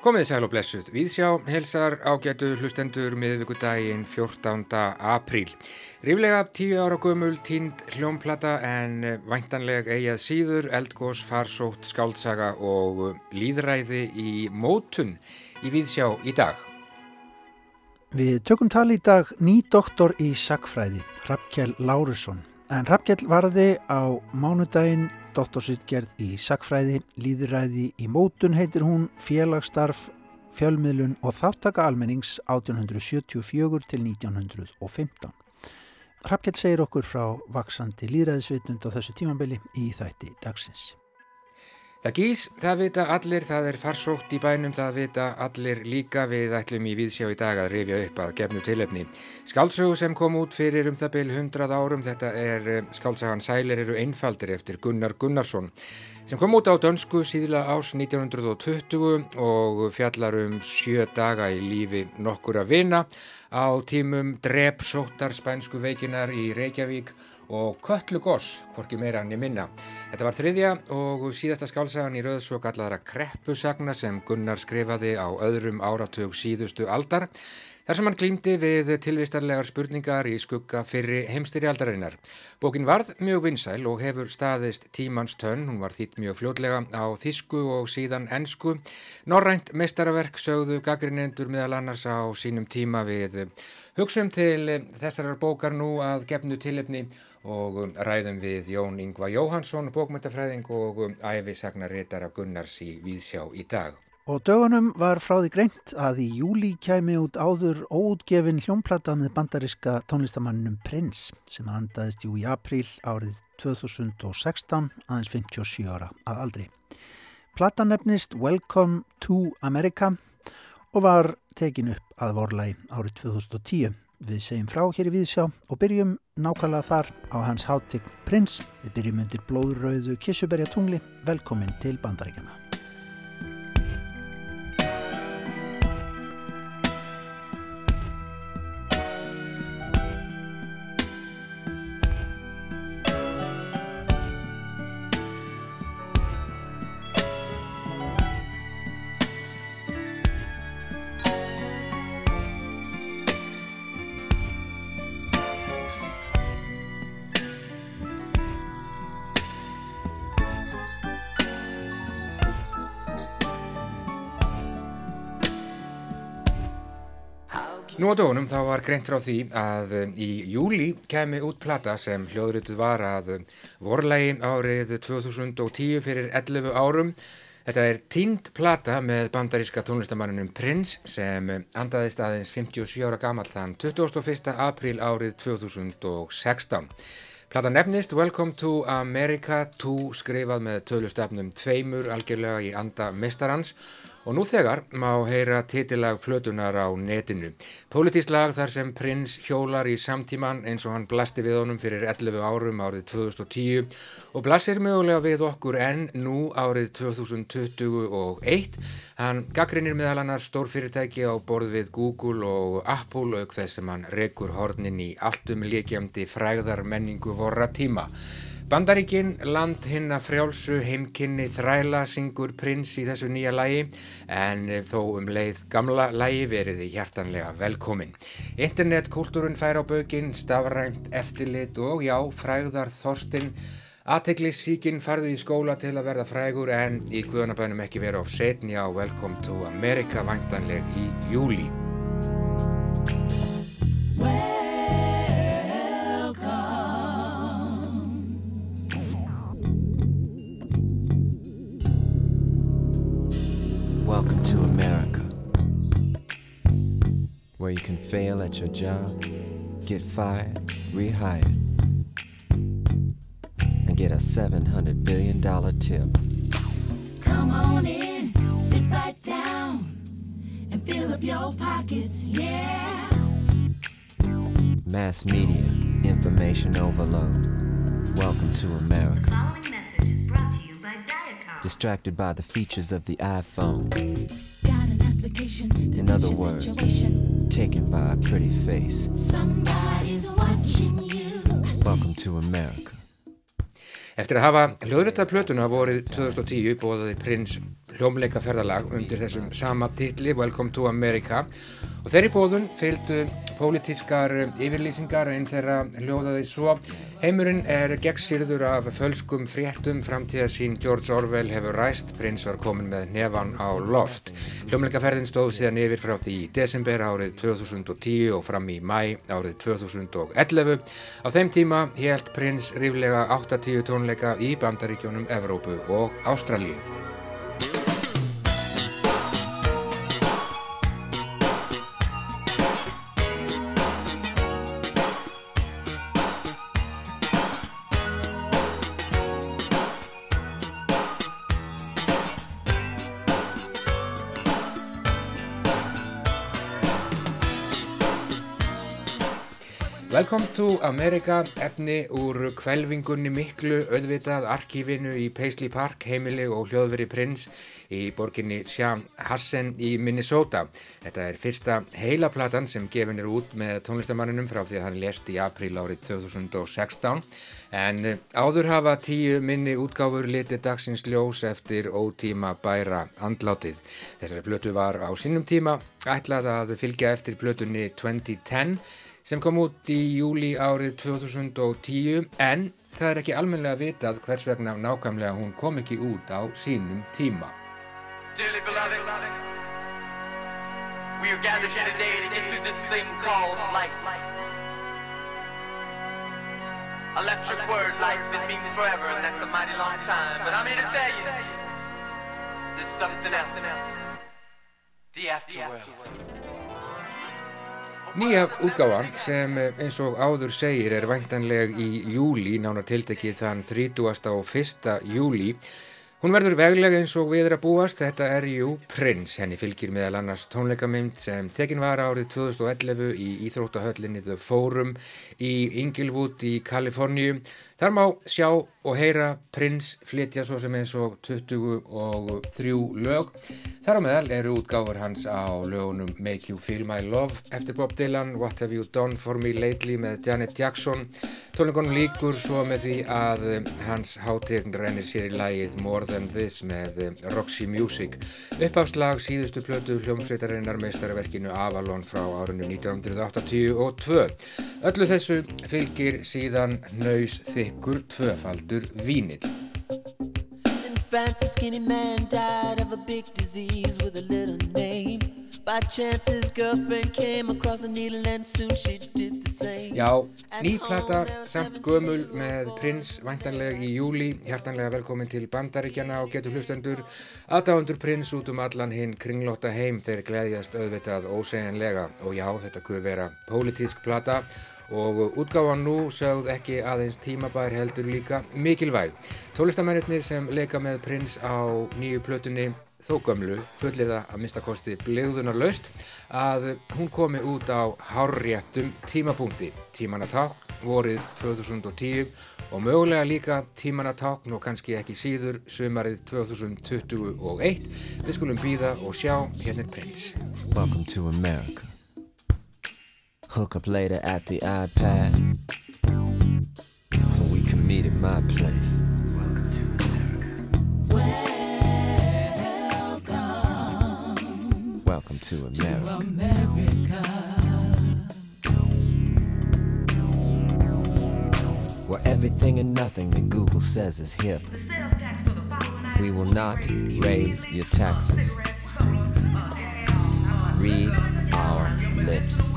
Komið sæl og blessuð. Víðsjá helsar ágætu hlustendur miðvíkudaginn 14. apríl. Ríflega tíu ára gömul tínd hljómplata en væntanleg eigað síður, eldgós, farsótt, skáldsaga og líðræði í mótun í Víðsjá í dag. Við tökum tali í dag ný doktor í sakfræði, Rappkjell Lárusson. En Rappkjell varði á mánudaginn doktorsutgerð í sakfræði, líðræði í mótun heitir hún félagsstarf, fjölmiðlun og þáttaka almennings 1874 til 1915. Hrafkjell segir okkur frá vaksandi líðræðisvitund á þessu tímambili í þætti dagsins. Það gís, það vita allir, það er farsótt í bænum, það vita allir líka við ætlum í viðsjá í dag að rifja upp að gefnu tilöfni. Skáldsögu sem kom út fyrir um það byl 100 árum, þetta er eh, skáltsagan Sælir eru einfaldir eftir Gunnar Gunnarsson sem kom út á dönsku síðla ás 1920 og fjallar um sjö daga í lífi nokkur að vinna á tímum drep sóttar spænsku veikinar í Reykjavík og Köllu Goss, hvorki meira hann í minna. Þetta var þriðja og síðasta skálsagan í rauð svo kallara kreppusagna sem Gunnar skrifaði á öðrum áratug síðustu aldar þar sem hann glýmdi við tilvistarlegar spurningar í skugga fyrri heimstyrjaldarinnar. Bókin varð mjög vinsæl og hefur staðist tímans tönn, hún var þýtt mjög fljótlega á þísku og síðan ennsku. Norrænt meistaraverk sögðu gaggrinendur meðal annars á sínum tíma við Hugsum til þessarar bókar nú að gefnu tilefni og um, ræðum við Jón Yngva Jóhansson, bókmyndafræðing og um, æfisagnaritara Gunnars í Víðsjá í dag. Og dögunum var frá því greint að í júli kæmi út áður óutgefin hljómplata með bandariska tónlistamannum Prins sem andaðist jú í apríl árið 2016 aðeins 57 ára að aldri. Plata nefnist Welcome to America og var tekin upp að vorlægi árið 2010. Við segjum frá hér í Víðsjá og byrjum nákvæmlega þar á hans hátign prins. Við byrjum undir blóðröðu Kissuberja tungli. Velkomin til bandaríkjana. Nú á dónum þá var greint frá því að um, í júli kemi út plata sem hljóðrituð var að um, vorlægi árið 2010 fyrir 11 árum. Þetta er tínd plata með bandaríska tónlistamannunum Prince sem um, andaðist aðeins 57 ára gammal þann 21. apríl árið 2016. Plata nefnist Welcome to America 2 skrifað með tölustafnum tveimur algjörlega í anda mestarans Og nú þegar má heyra titilag plötunar á netinu. Pólitíslag þar sem prins hjólar í samtíman eins og hann blasti við honum fyrir 11 árum árið 2010 og blasir mögulega við okkur enn nú árið 2021. Hann gaggrinir meðal annar stórfyrirtæki á borð við Google og Apple auk þess sem hann rekur hornin í alltum líkjandi fræðar menningu vorra tíma. Bandaríkin, land hinn að frjálsu heimkynni þræla syngur prins í þessu nýja lægi en þó um leið gamla lægi veriði hjartanlega velkomin. Internetkultúrun fær á bögin, stafrænt eftirlit og já, fræðar þorstinn. Aðteglis-síkin farðu í skóla til að verða frægur en í guðanabænum ekki vera á setni á Welcome to America væntanleg í júli. Welcome to America, where you can fail at your job, get fired, rehired, and get a $700 billion tip. Come on in, sit right down, and fill up your pockets, yeah. Mass media, information overload. Welcome to America. Distracted by the features of the iPhone, Got an application to In fix other your words, situation. taken by a pretty face. Somebody's watching you. I say, Welcome to America. Eftir að hafa hljóðritað plötuna vorið 2010 bóðaði prins hljómleika ferðalag undir þessum sama titli Welcome to America og þeirri bóðun fylgdu pólitískar yfirlýsingar einn þeirra hljóðaði svo Heimurinn er gegnsýrður af fölskum fréttum framtíðar sín George Orwell hefur ræst, prins var komin með nefan á loft. Hljómleikaferðin stóð síðan yfir frá því í desember árið 2010 og fram í mæ árið 2011. Á þeim tíma helt prins ríflega 80 tónleika í bandaríkjónum Evrópu og Ástralíu. Welcome to America, efni úr kvelvingunni miklu auðvitað arkífinu í Paisley Park, heimili og hljóðveri prins í borginni Sham Hassen í Minnesota. Þetta er fyrsta heilaplatan sem gefin er út með tónlistamanninum frá því að hann lést í apríl árið 2016 en áður hafa tíu minni útgáfur litið dagsins ljós eftir ótíma bæra andlátið. Þessari plötu var á sínum tíma ætlað að fylgja eftir plötunni 2010 sem kom út í júli árið 2010 en það er ekki almenlega vitað hvers vegna nákvæmlega hún kom ekki út á sínum tíma. Dearly beloved, we are gathered here today to get through this thing called life. Electric word, life, it means forever, and that's a mighty long time. But I'm here to tell you, there's something else. The afterworld. Nýja útgáfan sem eins og áður segir er væntanleg í júli, nánar tiltekið þann 30. og 1. júli. Hún verður veglega eins og við er að búast, þetta er jú Prins, henni fylgir meðal annars tónleikamynd sem tekin var árið 2011 í Íþróttahöllinni The Forum í Inglewood í Kaliforníu. Þar má sjá og heyra Prins flytja svo sem eins og 23 lög. Þar á meðal eru útgáfur hans á lögunum Make You Feel My Love eftir Bob Dylan, What Have You Done For Me Lately með Janet Jackson. Tónleikonum líkur svo með því að hans hátegn rennir sér í lægið More Than This með Roxy Music. Uppafslag síðustu plötu hljómsveitarinnar meistarverkinu Avalon frá árinu 1982. Öllu þessu fylgir síðan nöys þykkur tvöfaldur vínill. A skinny man died of a big disease with a little name. By chance, his girlfriend came across a needle and soon she did the same. Já, ný plata, samt gömul með prins, væntanleg í júli, hjartanlega velkomin til bandaríkjana og getur hlustendur aðdáðundur prins út um allan hinn kringlóta heim þeir gleðjast auðvitað ósegjanlega og já, þetta kuð vera pólitísk plata og útgáfan nú sögð ekki aðeins tímabær heldur líka mikilvæg. Tólistamennir sem leika með prins á nýju plötunni þó gömlu fulliða að minnstakosti blegðunar laust að hún komi út á hárréttum tímapunkti. Tímanatákn vorið 2010 og mögulega líka tímanatákn og kannski ekki síður sumarið 2021. Við skulum býða og sjá hérna prins. Welcome to America. Hook up later at the iPad. Or we can meet at my place. Welcome to America. Welcome to America. Where everything and nothing that Google says is hip. We will not raise your taxes. Read our lips.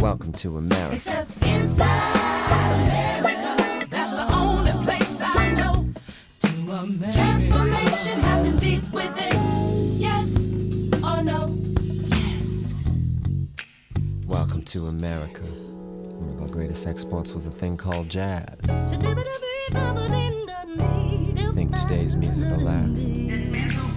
Welcome to America. Except inside America. That's the only place I know. To America. Transformation happens deep within. Yes or no? Yes. Welcome to America. One of our greatest exports was a thing called jazz. Think today's music will last.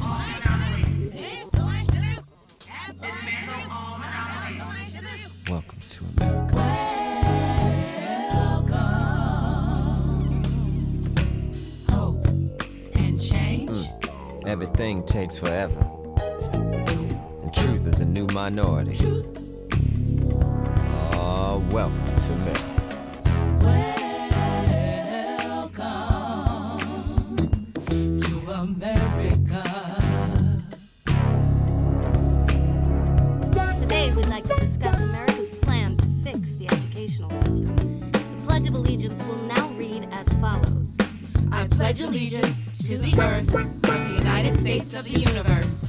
Everything takes forever. there's a new minority. Oh, welcome to me. to America. Today, we'd like to discuss America's plan to fix the educational system. The Pledge of Allegiance will now read as follows I pledge allegiance to the earth of the United States of the universe.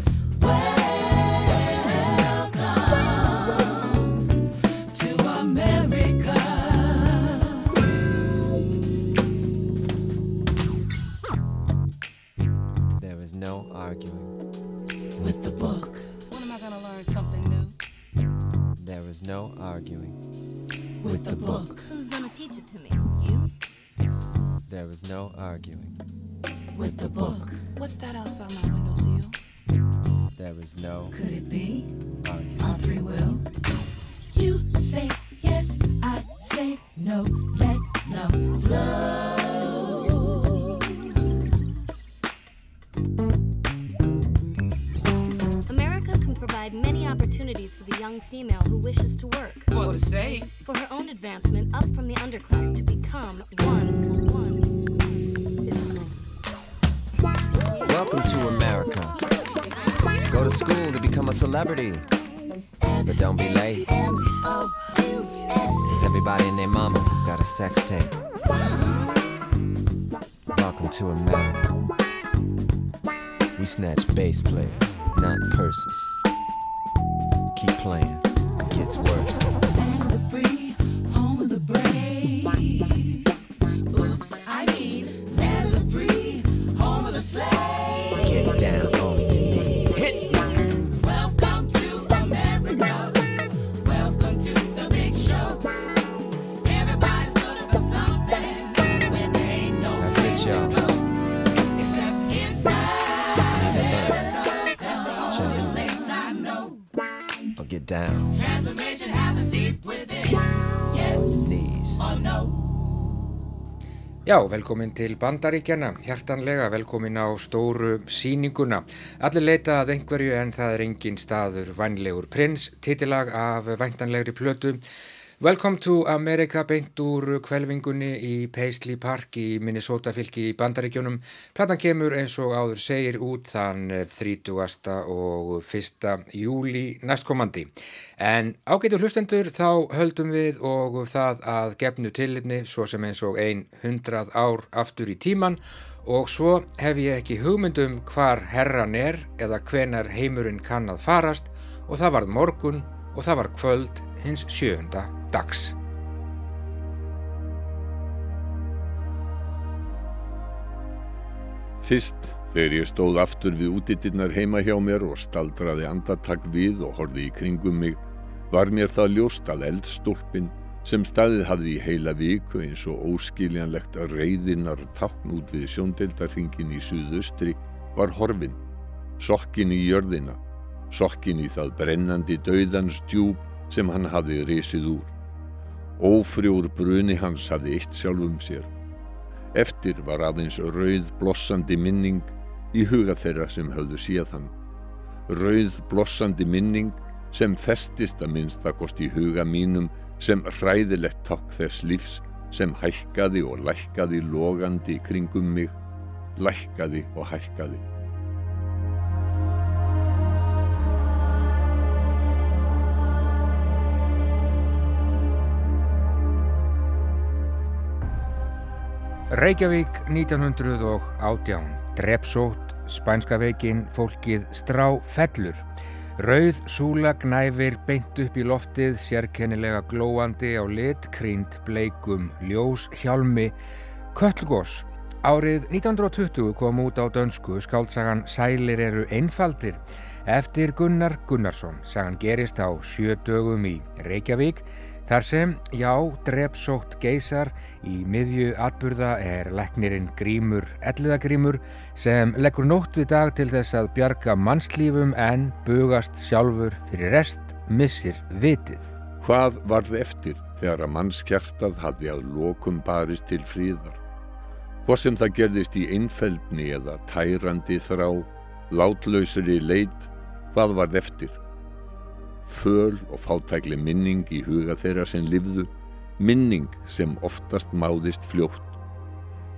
To America. We snatch bass players, not purses. Keep playing, it gets worse. Down. Transformation happens deep within. Yes Knees. or no. Já, velkomin til Bandaríkjana, hjartanlega velkomin á stóru síninguna. Allir leita að einhverju en það er engin staður vænlegur prins, titilag af væntanlegri plötu. Welcome to America beint úr kvelvingunni í Paisley Park í Minnesota fylki í Bandaríkjónum. Platan kemur eins og áður segir út þann 30. og 1. júli næstkomandi. En ágætu hlustendur þá höldum við og það að gefnu tilitni svo sem eins og ein hundrað ár aftur í tíman og svo hef ég ekki hugmyndum hvar herran er eða hvenar heimurinn kann að farast og það varð morgun og það var kvöld hins sjöunda dags. Fyrst þegar ég stóð aftur við útitinnar heima hjá mér og staldraði andartak við og horfði í kringum mig, var mér það ljóst að eldstólpin sem staðið hafði í heila viku eins og óskiljanlegt reyðinar tákn út við sjóndeldarhingin í suðustri var horfin, sokkin í jörðina, sokkin í það brennandi dauðans djúb sem hann hafði risið úr. Ófrjór bruni hans hafði eitt sjálfum sér. Eftir var aðeins rauð blossandi minning í huga þeirra sem höfðu séð hann. Rauð blossandi minning sem festist að minnst að kosti í huga mínum sem hræðilegt takk þess lífs sem hækkaði og lækkaði logandi kringum mig, lækkaði og hækkaði. Reykjavík 1918, drepsótt, spænska veikin, fólkið strá fellur. Rauð súla gnæfir beint upp í loftið, sérkennilega glóandi á lit, krýnd, bleikum, ljós, hjálmi, köllgós. Árið 1920 kom út á dönsku skáldsagan Sælir eru einfaldir eftir Gunnar Gunnarsson. Sagan gerist á sjö dögum í Reykjavík Þar sem, já, drepsótt geysar í miðju atburða er leknirinn Grímur Elliðagrímur sem leggur nótt við dag til þess að bjarga mannslífum en bugast sjálfur fyrir rest, missir vitið. Hvað varð eftir þegar að mannskjartað hafði að lokum barist til fríðar? Hvað sem það gerðist í einfeldni eða tærandi þrá, látlausri leit, hvað varð eftir? Föl og fátækli minning í huga þeirra sem lifðu, minning sem oftast máðist fljótt.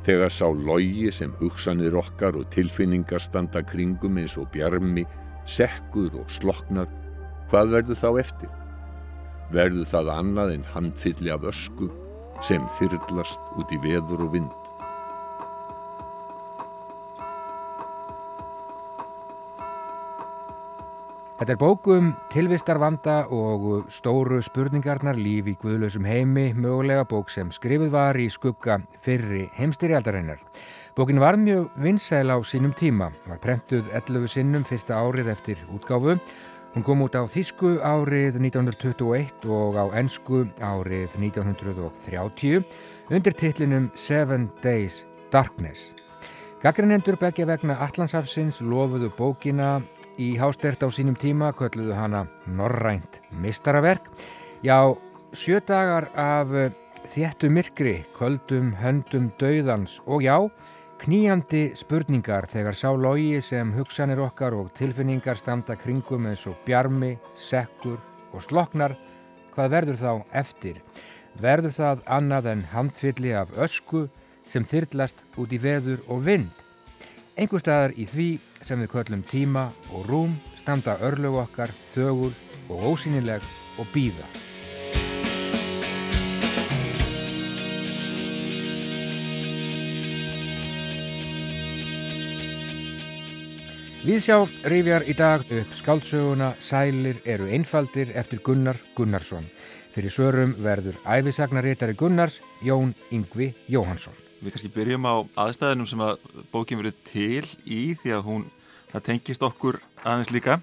Þegar sá logi sem hugsanir okkar og tilfinningar standa kringum eins og bjarmi, sekkur og sloknar, hvað verður þá eftir? Verður það annað en handfylli af ösku sem þyrlast út í veður og vind? Þetta er bókum tilvistarvanda og stóru spurningarnar líf í guðlausum heimi, mögulega bók sem skrifið var í skugga fyrri heimstyrjaldarinnar. Bókin var mjög vinsæl á sínum tíma, var prentuð 11 sinnum fyrsta árið eftir útgáfu. Hún kom út á þísku árið 1921 og á ensku árið 1930 undir titlinum Seven Days Darkness. Gaggrinendur begja vegna Allandsafsins lofuðu bókina í hástert á sínum tíma, kölluðu hana Norrænt mistaraverk. Já, sjö dagar af eh, þéttu myrkri, köldum höndum dauðans og já, knýjandi spurningar þegar sá logi sem hugsanir okkar og tilfinningar standa kringum eins og bjarmi, sekkur og sloknar, hvað verður þá eftir? Verður það annað en handfylli af ösku sem þyrlast út í veður og vind? Einhver staðar í því sem við köllum tíma og rúm standa örlög okkar, þögul og ósýnileg og býða. Viðsjá rifjar í dag upp skáldsöguna Sælir eru einfaldir eftir Gunnar Gunnarsson. Fyrir svörum verður æfisagnaritari Gunnars Jón Yngvi Jóhansson. Við kannski byrjum á aðstæðinum sem að bókin verið til í því að hún, það tengist okkur aðeins líka.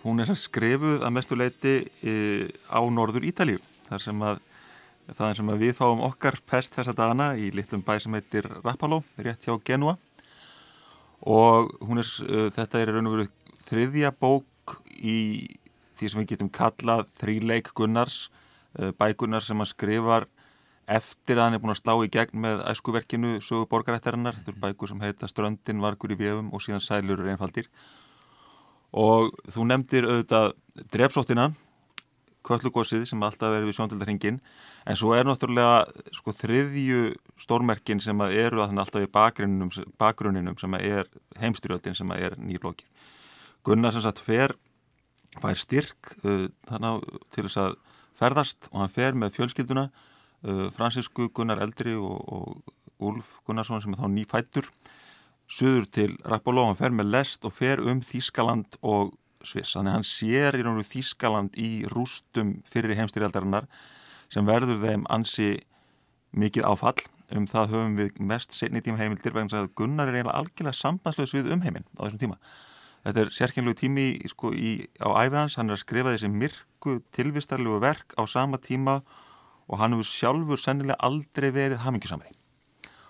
Hún er skrifuð að mestu leiti e, á norður Ítalíu. Þar sem að, það er sem að við fáum okkar pest þessa dana í litlum bæ sem heitir Rappaló, rétt hjá Genua. Og er, e, þetta er raun og veru þriðja bók í því sem við getum kallað þríleik Gunnars, e, bækunar sem að skrifar eftir að hann er búin að slá í gegn með æskuverkinu sögu borgarættarinnar, er bækur sem heita Ströndin, Vargur í vefum og síðan Sælur er einfaldir. Og þú nefndir auðvitað drepsóttina Köllugósið sem alltaf er við sjóndöldarhingin en svo er náttúrulega sko þriðju stórmerkin sem að eru að þannig alltaf í bakgrunninum, bakgrunninum sem að er heimstyrjöldin sem að er nýblóki Gunnar sem sagt fer fær styrk uh, þannig til þess að ferðast og hann fer með fjölskylduna uh, Fransisku Gunnar Eldri og, og Úlf Gunnarsson sem er þá nýfættur söður til Rappoló, hann fer með lest og fer um Þískaland og Sviss, þannig hann sér í náttúrulega Þískaland í rústum fyrir heimstyrjaldarinnar sem verður þeim ansi mikið áfall. Um það höfum við mest setni tíma heimildir vegna að Gunnar er eiginlega algjörlega sambandslaus við umheiminn á þessum tíma. Þetta er sérkynlegu tími sko, í, á æfi hans, hann er að skrifa þessi myrku tilvistarlegu verk á sama tíma og hann hefur sjálfur sennilega aldrei verið hamingjusamri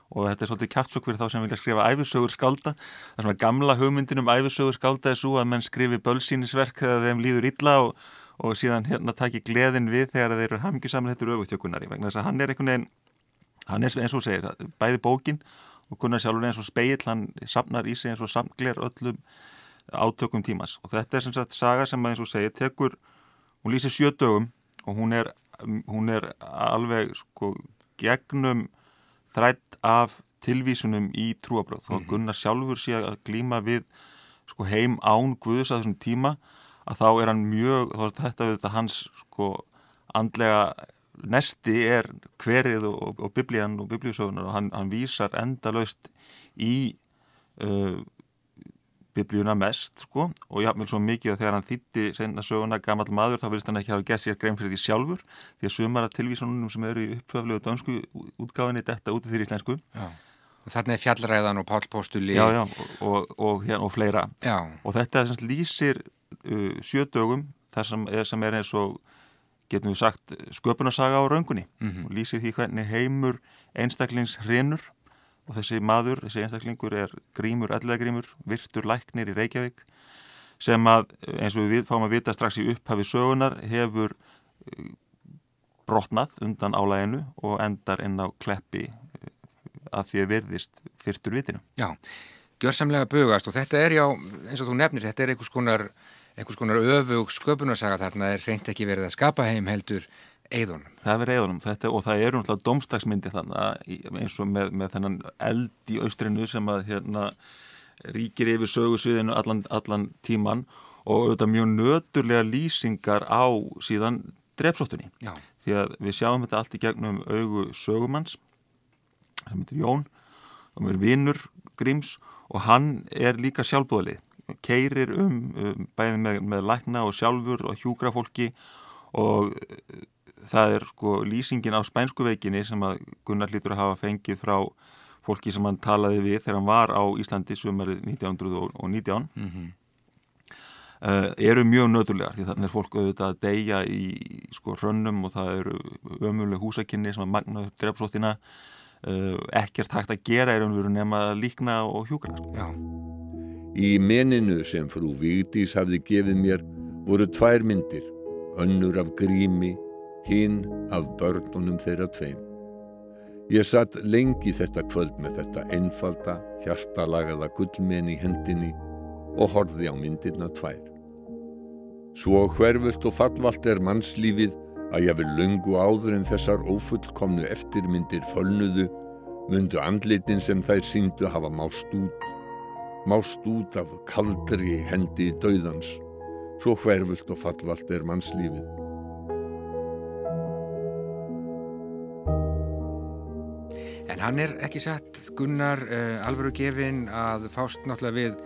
og þetta er svolítið kæftsök fyrir þá sem vilja skrifa æfisögur skálda. Það sem að gamla hugmyndin um æfisögur skálda er svo að menn skrifi bölsýnisverk þegar þeim líður illa og, og síðan hérna taki gleðin við þegar þeir eru hamingjusamri þetta eru auðvitjökunari vegna þess að hann er einhvern veginn hann er eins og segir, bæði bókin og Gunnar sjálfur eins og speill hann sapnar í sig eins og samgler öllum átökum tímas og þetta er sem sagt saga sem að eins og segir tekur, hún lýsir sjö dögum og hún er, hún er alveg sko gegnum þrætt af tilvísunum í trúabröð þó að Gunnar sjálfur sé að glíma við sko, heim án Guðus að þessum tíma að þá er hann mjög þá er þetta við þetta hans sko andlega nesti er hverið og, og biblían og biblíusögunar og hann, hann vísar endalaust í uh, biblíuna mest sko og jáfnveil svo mikið að þegar hann þýtti senna söguna gammal maður þá vilist hann ekki hafa gett sér grein fyrir því sjálfur því að sumar af tilvísunum sem eru í upphöflegu dönsku útgáfinni detta út í því íslensku. Já, er fjallræðan og pálpóstuli. Já, já, og, og, og, hérna, og fleira. Já. og þetta er sem lýsir uh, sjödögum þar sem er, sem er eins og getum við sagt sköpunarsaga á raungunni mm -hmm. og lýsir því hvernig heimur einstaklings hrinur og þessi maður, þessi einstaklingur er grímur, ellega grímur, virtur læknir í Reykjavík sem að eins og við fáum að vita strax í upphafi sögunar hefur eh, brotnað undan álæginu og endar inn á kleppi eh, að því að verðist fyrtur vitinu. Já, gjörsamlega bugast og þetta er já, eins og þú nefnir, þetta er einhvers konar, einhvers konar öfug sköpunarsaga þarna er reynd ekki verið að skapa heim heldur eðunum. Það er eðunum þetta, og það eru náttúrulega domstagsmyndir þannig eins og með, með þennan eld í austrinu sem að hérna ríkir yfir sögusviðinu allan, allan tíman og auðvitað mjög nöturlega lýsingar á síðan drepsóttunni. Já. Því að við sjáum þetta allt í gegnum augu sögumanns sem heitir Jón og er vinnur Gríms og hann er líka sjálfbúðalið keirir um, um bæðið með, með lækna og sjálfur og hjúgra fólki og það er sko lýsingin á spænsku veikinni sem að Gunnar hlýtur að hafa fengið frá fólki sem hann talaði við þegar hann var á Íslandi sumarið 1919 Mm -hmm. uh, eru mjög nöturlegar því þannig er fólk auðvitað að deyja í sko hrönnum og það eru ömuleg húsakinni sem að magna upp drefsóttina uh, ekkert hægt að gera er um nema að líkna og hjúkra. Já. Í meninu sem frú Vigdís hafði gefið mér voru tvær myndir, önnur af grími, hinn af börnunum þeirra tveim. Ég satt lengi þetta kvöld með þetta einfalda, hjartalagaða gullmen í hendinni og horfði á myndirna tvær. Svo hverfult og fallvalt er mannslífið að ég vil löngu áður en þessar ófullkomnu eftirmyndir fölnuðu mundu andlitin sem þær síndu hafa mást út mást út af kaldri hendi dauðans svo hverfult og fallvalt er mannslífið En hann er ekki satt Gunnar uh, alvöru gefin að fást náttúrulega við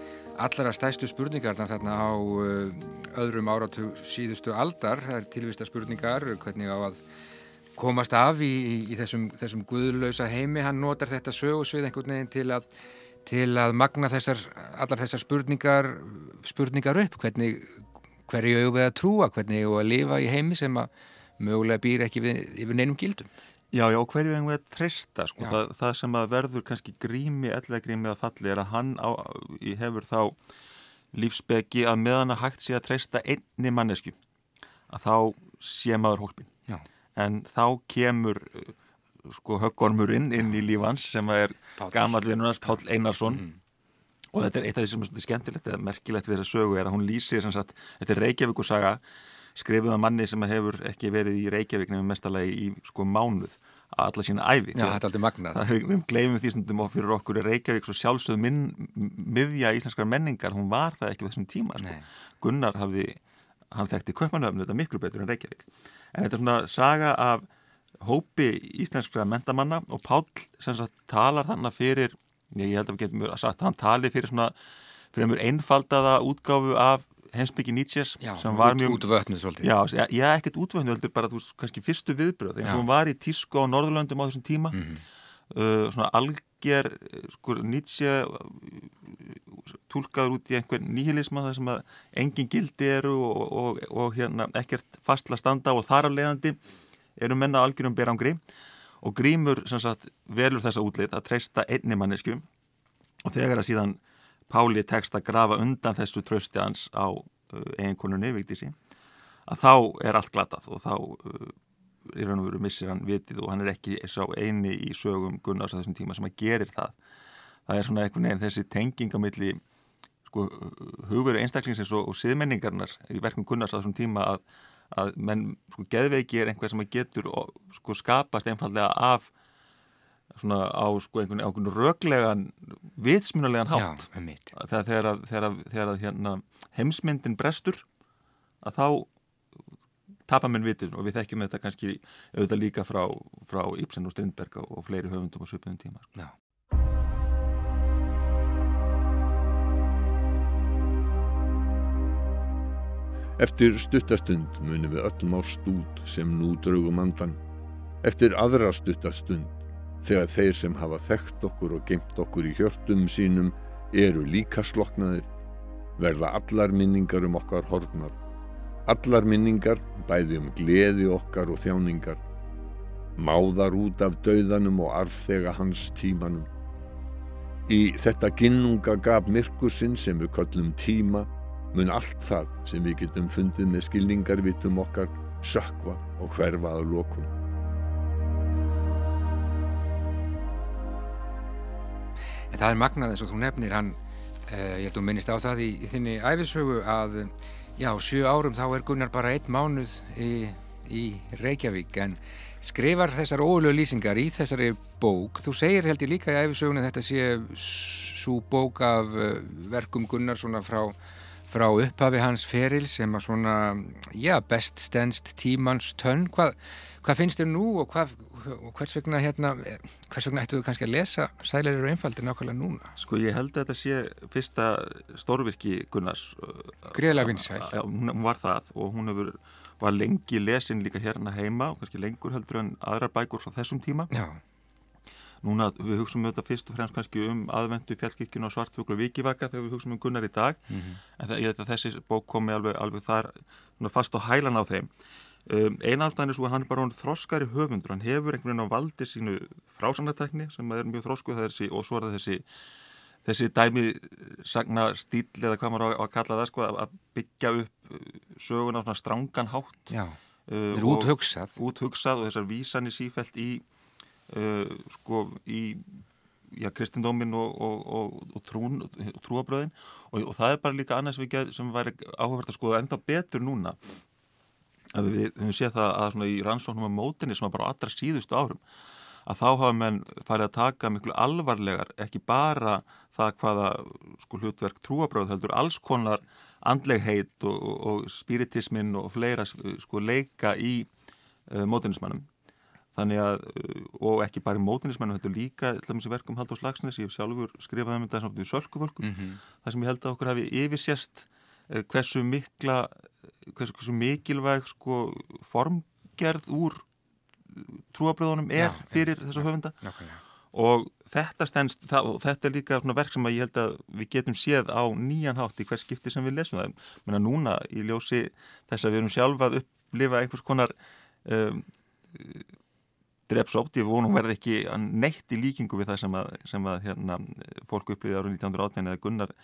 allara stæstu spurningarna þarna á uh, öðrum áratug síðustu aldar. Það er tilvista spurningar, hvernig á að komast af í, í, í þessum, þessum guðlausa heimi. Hann notar þetta sögusvið einhvern veginn til að, til að magna þessar, allar þessar spurningar, spurningar upp. Hvernig, hverju eigum við að trúa, hvernig eigum við að lifa í heimi sem að mögulega býr ekki við, yfir neinum gildum. Já, já, hverju eigum við að treysta sko, það, það sem að verður kannski grími, ellega grími að falli er að hann á, hefur þá lífsbeggi að meðan að hægt sé að treysta einni mannesku að þá sé maður hólpin Já. en þá kemur uh, sko höggormurinn inn í lífans sem að er Páll. gamall vinnunars Páll Einarsson Mhm. og þetta er eitt af því sem er skemmtilegt eða merkilegt við þessa sögu er að hún lýsir sem sagt, þetta er Reykjavíkusaga skrifuð af manni sem hefur ekki verið í Reykjavík nefnum mestalagi í sko mánuð alla sína æfi Já, þetta er aldrei magnað. Við gleymum því stundum og fyrir okkur er Reykjavík svo sjálfsögð minn, miðja íslenskar menningar, hún var það ekki þessum tíma sko. Gunnar hafði hann þekkti kaupmannöfnu þetta miklu betur en Reykjavík en þetta er svona saga af hópi íslenskra mentamanna og Páll sem sagt talar þannig fyrir ég, held að við getum sagt hann tali fyrir svona fyrir einfaldaða útgáfu af heimsbyggi Nietzsches Já, sem var mjög út vötnuð svolítið. Já, já, ekkert útvöfnu heldur bara, þú veist, kannski fyrstu viðbröð eins og hún var í tísku á Norðurlöndum á þessum tíma Mhm. uh, svona alger uh, sko, Nietzsche uh, túlkaður út í einhver nýhilisma þar sem að engin gildi eru og, og, og hérna ekkert fastla standa og þar af leiðandi eru menna algjörum berangri og grímur sem sagt velur þessa útlit að treysta einni mannesku og þegar að síðan Páli tekst að grafa undan þessu trösti hans á uh, eiginkonunni Vigdísi að þá er allt glatað og þá uh, í raun og veru missir hann vitið og hann er ekki sá eini í sögum Gunnars á þessum tíma sem að gerir það. Það er svona einhvern veginn þessi tenging á milli sko, hugveru einstaklingsins og, og siðmenningarnar í verkum Gunnars á þessum tíma að, að menn, sko, geðveiki er einhver sem að getur og, sko, skapast einfallega af svona á sko einhvern, einhvern röglegan vitsmunulegan hátt Já, einmitt. þegar, þegar, að, þegar, að, þegar að hérna, heimsmyndin brestur að þá tapa menn vitið og við þekkjum þetta kannski auðvitað líka frá, frá Ibsen og Strindberg og, og fleiri höfundum á svipiðum tíma sko. Já. Eftir stuttastund munum við öll mást út sem nú draugum andan. Eftir aðra stuttastund, þegar þeir sem hafa þekkt okkur og geimt okkur í hjörtum sínum eru líka sloknaðir, verða allar minningar um okkar horfnar. Allar minningar, bæði um gleði okkar og þjáningar. Máðar út af dauðanum og arðþega hans tímanum. Í þetta ginnunga gaf myrkursinn sem við köllum tíma mun allt það sem við getum fundið með skilningarvitum okkar sökva og hverfa að lokum. En það er magnað eins og þú nefnir hann, uh, ég held að þú minnist á það í, í þinni æfisögu að já, sjö árum þá er Gunnar bara einn mánuð í, í Reykjavík en skrifar þessar ólögu lýsingar í þessari bók. Þú segir held ég líka í æfisögunni að þetta sé svo bók af uh, verkum Gunnar svona frá frá upphafi hans feril sem að svona, já, best stendst tímans tönn. Hvað, hvað finnst þér nú og, hvað, og hvers vegna hérna, hvers vegna ættu við kannski að lesa sælir og einfaldir nákvæmlega núna? Sko ég held að þetta sé fyrsta stórvirki Gunnars. Greiðlega vinsæl. Já, hún var það og hún hefur, var lengi lesin líka hérna heima og kannski lengur heldur en aðrar bækur frá þessum tíma. Já. Núna við hugsaum þetta fyrst og fremst kannski um aðvendu fjallkirkjun og svartfuglu vikivaka þegar við hugsaum um Gunnar í dag. Mhm. en það, ég þessi bók komi alveg, alveg þar svona, fast á hælan á þeim. Um, eina ástæðan er svo að hann er bara hann þroskari höfundur, hann hefur einhvern veginn á valdi sínu frásannartekni sem er mjög þroskuð þessi, og svo er það þessi þessi dæmi sagna stíl eða hvað maður á að kalla það sko, að- byggja upp uh, söguna á svona strangan hátt. Já, uh, það er úthugsað. úthugsað og þessar vísanir sífælt í uh, sko í já, kristindómin og, og, og, og trún, trúabröðin og, og það er bara líka annars við get, sem væri áhugavert að skoða enda betur núna. Að við höfum séð það að svona í rannsóknum á mótinni sem er bara allra síðustu árum að þá hafa menn farið að taka miklu alvarlegar, ekki bara það hvaða sko, hlutverk trúabröð heldur alls konar andlegheit og, og, og spiritismin og fleira sko, leika í uh, mótinismannum þannig að, uh, og ekki bara í mótinismannum heldur líka, til dæmis í verkum Halldór Slagsnes ég hef sjálfur skrifað um þetta samt við sölkuvölku Mhm. það sem ég held að okkur hafi yfirsést uh, hversu mikla hversu, hversu mikilvæg sko, formgerð úr trúabröðunum er Já, fyrir þessa höfunda Nákvæmlega. og þetta stendst, það, og þetta er líka svona verk sem að ég held að við getum séð á nýjan hátt í hvers skipti sem við lesum það menna núna í ljósi þess að við erum sjálfa að upplifa einhvers konar um, drepsótt, ég vonum verði ekki neitt í líkingu við það sem að, sem að hérna, fólk upplifið árið 1918 eða Gunnar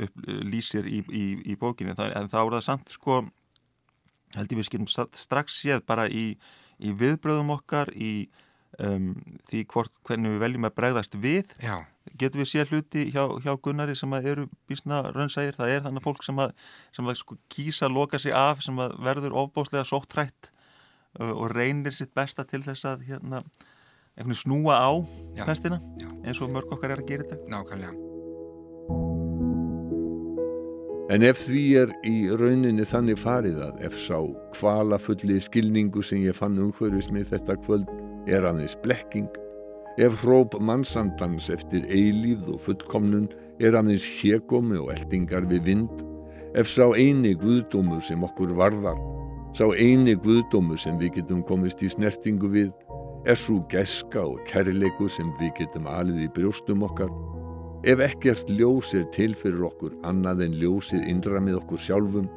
upp, lýsir í, í, í bókinni, það, en þá er það samt sko, held ég við getum strax séð bara í, í viðbröðum okkar, í um, því hvort, hvernig við veljum að bregðast við. Já. getum við séð hluti hjá, hjá Gunnari sem að eru bísna raunsægir, það er þannig fólk sem að, sem að sko kýsa loka sig af sem að verður ofbáslega sóttrætt og reynir sitt besta til þess að hérna, snúa á Já. pestina, Já. eins og mörg okkar er að gera þetta Nákvæmlega. En ef því er í rauninni þannig farið að ef sá kvalafulli skilningu sem ég fann umhverfis með þetta kvöld er aðeins blekking, ef hróp mannsandans eftir eilíð og fullkomnun er aðeins hégómi og eldingar við vind, ef sá eini guðdómur sem okkur varðar, sá eini guðdómur sem við getum komist í snertingu við, er svo geska og kærleikur sem við getum alið í brjóstum okkar, Ef ekkert ljós er til fyrir okkur annað en ljósið innra með okkur sjálfum,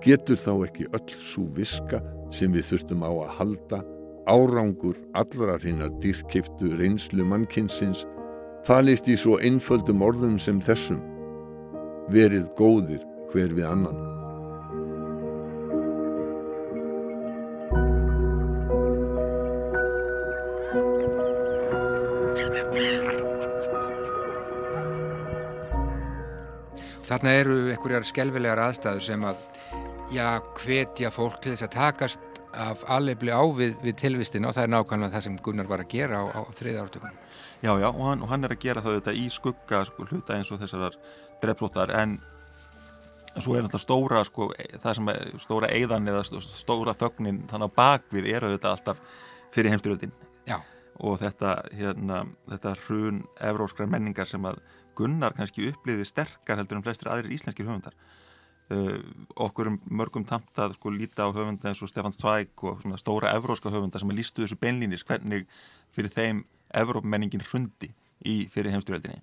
getur þá ekki öll svo viska sem við þurftum á að halda, árangur allra hreina dýrkiftu reynslu mannkinsins, falist í svo einföldum orðum sem þessum. Verið góðir hver við annan. Þarna eru einhverjar skelvilegar aðstæður sem að, já, hvetja fólk til þess að takast af alvegli á við, tilvistina og það er nákvæmlega það sem Gunnar var að gera á, á þriða ártökunum. Já, já, og hann, og hann er að gera það þetta í skugga sko, hluta eins og þessar drepsóttar en svo er náttúrulega stóra sko, það sem er stóra eiðan eða st- stóra þögnin þannig að bakvið eru þetta alltaf fyrir heimstyrjöldin og þetta, hérna, þetta hrun evróskrar menningar sem að Gunnar kannski uppliði sterkar heldur en flestir aðrir íslenskir höfundar. Uh, okkur um mörgum tamt að sko líta á höfunda eins og Stefán Zweig og svona stóra evróska höfunda sem lístu þessu beinlínis hvernig fyrir þeim evrópmenningin hrundi í fyrir heimstyrjöldinni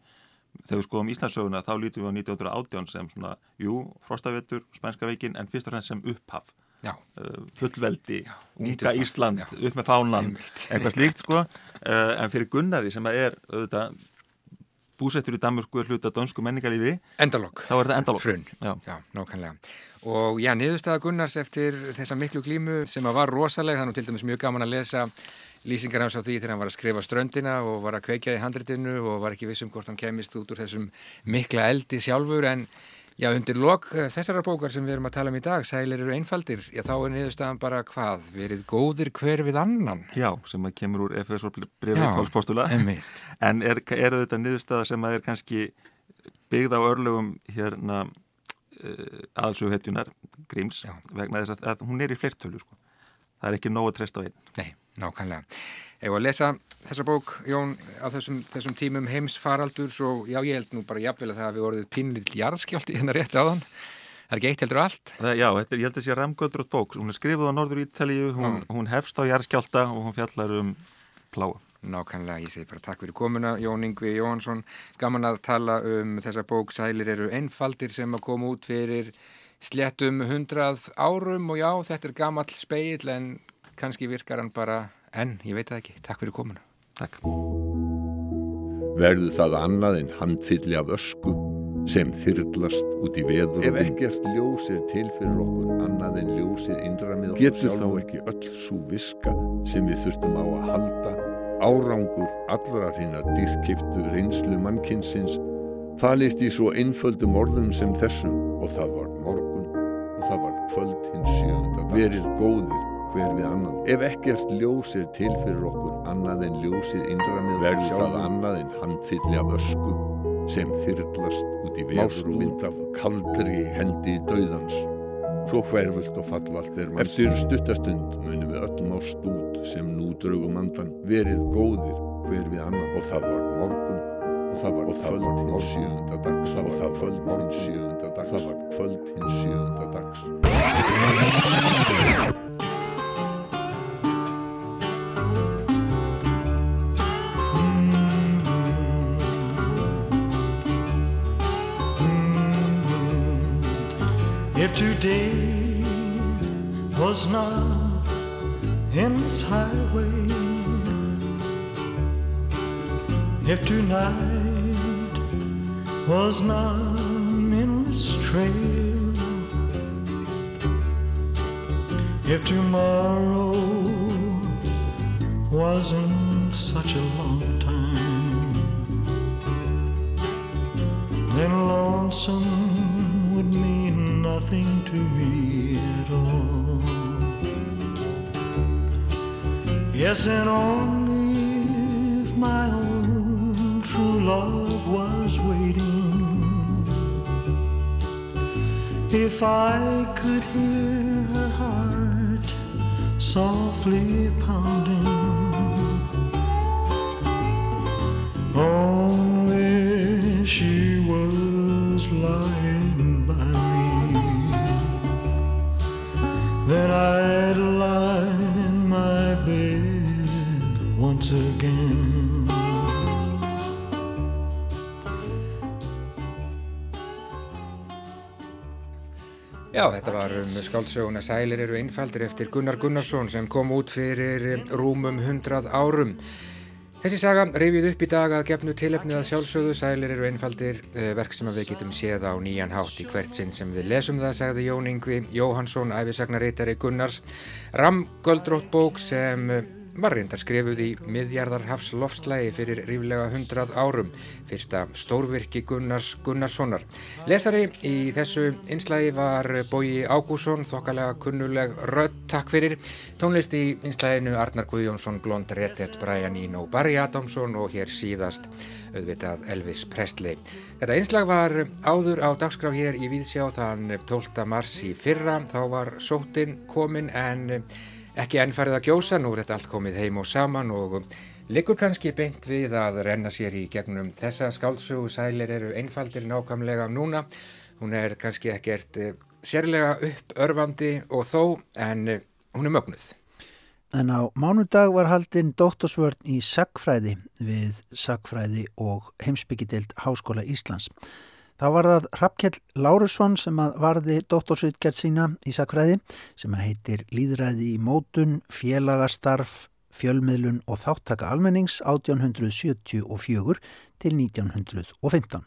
þegar við skoðum Íslandsöguna þá lítum við á 1918 sem svona, jú, frostavetur, spænska veikin en fyrst og fremst sem upphaf. Já. uh, fullveldi, nýtt unga Ísland já. upp með fánan, eitthvað slíkt sko, uh, en fyrir Gunnari sem að er auðvitað búsettur í Danmörku er hluta dönsku menningarlífi Endalokk. þá er þetta endalokk Hrun. Já. Já, nákvæmlega. Og já, niðurstaða Gunnars eftir þessa miklu glímu sem að var rosaleg, þannig til dæmis mjög gaman að lesa lýsingar hans á því þegar hann var að skrifa ströndina og var að kveikja í handritinu og var ekki vissum hvort hann kemist út úr þessum mikla eldi sjálfur en já, undir lok eh, þessara bókar sem við erum að tala um í dag, sælir eru einfaldir, já þá er niðurstaðan bara hvað, verið góðir hver við annan. Já, sem að kemur úr FSO brefi Já, Pálspostula einmitt. en er, er þetta niðurstaða sem að er kannski byggð á örlögum hérna uh, aðalsughetjunar Gríms Já. vegna þess að, að hún er í fleirtölu sko. Það er ekki nóg að treysta á einn Nei, nákvæmlega. Ef að lesa þessa bók, Jón, á þessum, þessum tímum heimsfaraldurs og já, ég held nú bara jafnvel að það hafi orðið pínlítill jarðskjálti hérna rétt áðan. Það er ekki eitt heldur allt. Það, já, þetta, er- ég held að sé ramgöldrótt bók hún er skrifuð á Norður Ítalíu, hún, hún hefst á jarðskjálta og hún fjallar um pláa Nákvæmlega, ég segi bara takk fyrir komuna, Jón Ingvi Jóhansson. Gaman að tala um þessa bók Sælir eru einfaldir sem að koma út fyrir sléttum hundrað árum og já, þetta er gamall speill en kannski virkar hann bara enn, ég veit það ekki. Takk fyrir komuna. Takk. Verður það annað en handfylli af ösku sem þyrlast út í veður Ef ekkert ljós er til fyrir okkur annað en ljósið innra með okkur Getur þá ekki öll svo viska sem við þurftum á að halda árangur allra hreina dýrkiftu reynslu mannkinsins falist í svo einföldum orðum sem þessum? Og það var morgun og það var kvöld hins sjönda. Verið góðir hver við annan. Ef ekkert ljós er til fyrir okkur annað en ljósið innra með verður það annað en handfylli af ösku sem þyrlast út í veðrúmynd af kaldri hendi döðans. Svo hverfult og fallvalt er mann. Eftir stuttastund munum við öll mást út sem nú draugum andan verið góðir hver við annan og það var morgun og það var kvöld hins sjöunda dags. Og það var kvöld morgun sjöunda dags. Það var kvöld hins sjöunda dags. If today was not endless highway, if tonight was not an endless trail, if tomorrow wasn't such a long time, then lonesome would mean nothing to me at all. Yes, and only I could hear her heart softly þetta var um skáldsöguna Sælir eru einfaldir eftir Gunnar Gunnarsson sem kom út fyrir um, rúmum hundrað árum. Þessi saga reyfið upp í dag að gefnu tilefnið að sjálfsögðu Sælir eru einfaldir eh, verk sem við getum séð á nýjan hátt í hvert sinn sem við lesum það, sagði Jón Ingvi Jóhansson, æfisagnaritari Gunnars. Ramgöldrótt bók sem eh, var reyndar skrifuð í miðjarðarhafs lofslægi fyrir ríflega hundrað árum, fyrsta stórvirki Gunnars Gunnarssonar. Lesari í þessu einslægi var Bói Ágússon, þokkalega kunnuleg rödd, takk fyrir. Tónlist í einslæginu Arnar Guðjónsson, Blond Rettet, Brian Eno, Barry Adamson og hér síðast auðvitað Elvis Presley. Þetta einslag var áður á dagskrá hér í Víðsjá þann 12. mars í fyrra, þá var sótin komin en ekki enn farið að gjósa, nú er þetta allt komið heim og saman og liggur kannski beint við að renna sér í gegnum þessa skáldsögu, sælir eru einfaldir nákvæmlega núna, hún er kannski ekkert eh, sérlega uppörfandi og þó, en eh, hún er mögnuð. En á mánudag var haldinn doktorsvörn í sagfræði við sagfræði og heimsbyggideild Háskóla Íslands. Þá var það Hrafkjell Lárusson sem að varði doktorsvitgerð sína í sagfræði sem að heitir Líðræði í mótun, félagastarf, fjölmiðlun og þáttaka almennings 1874 til 1915.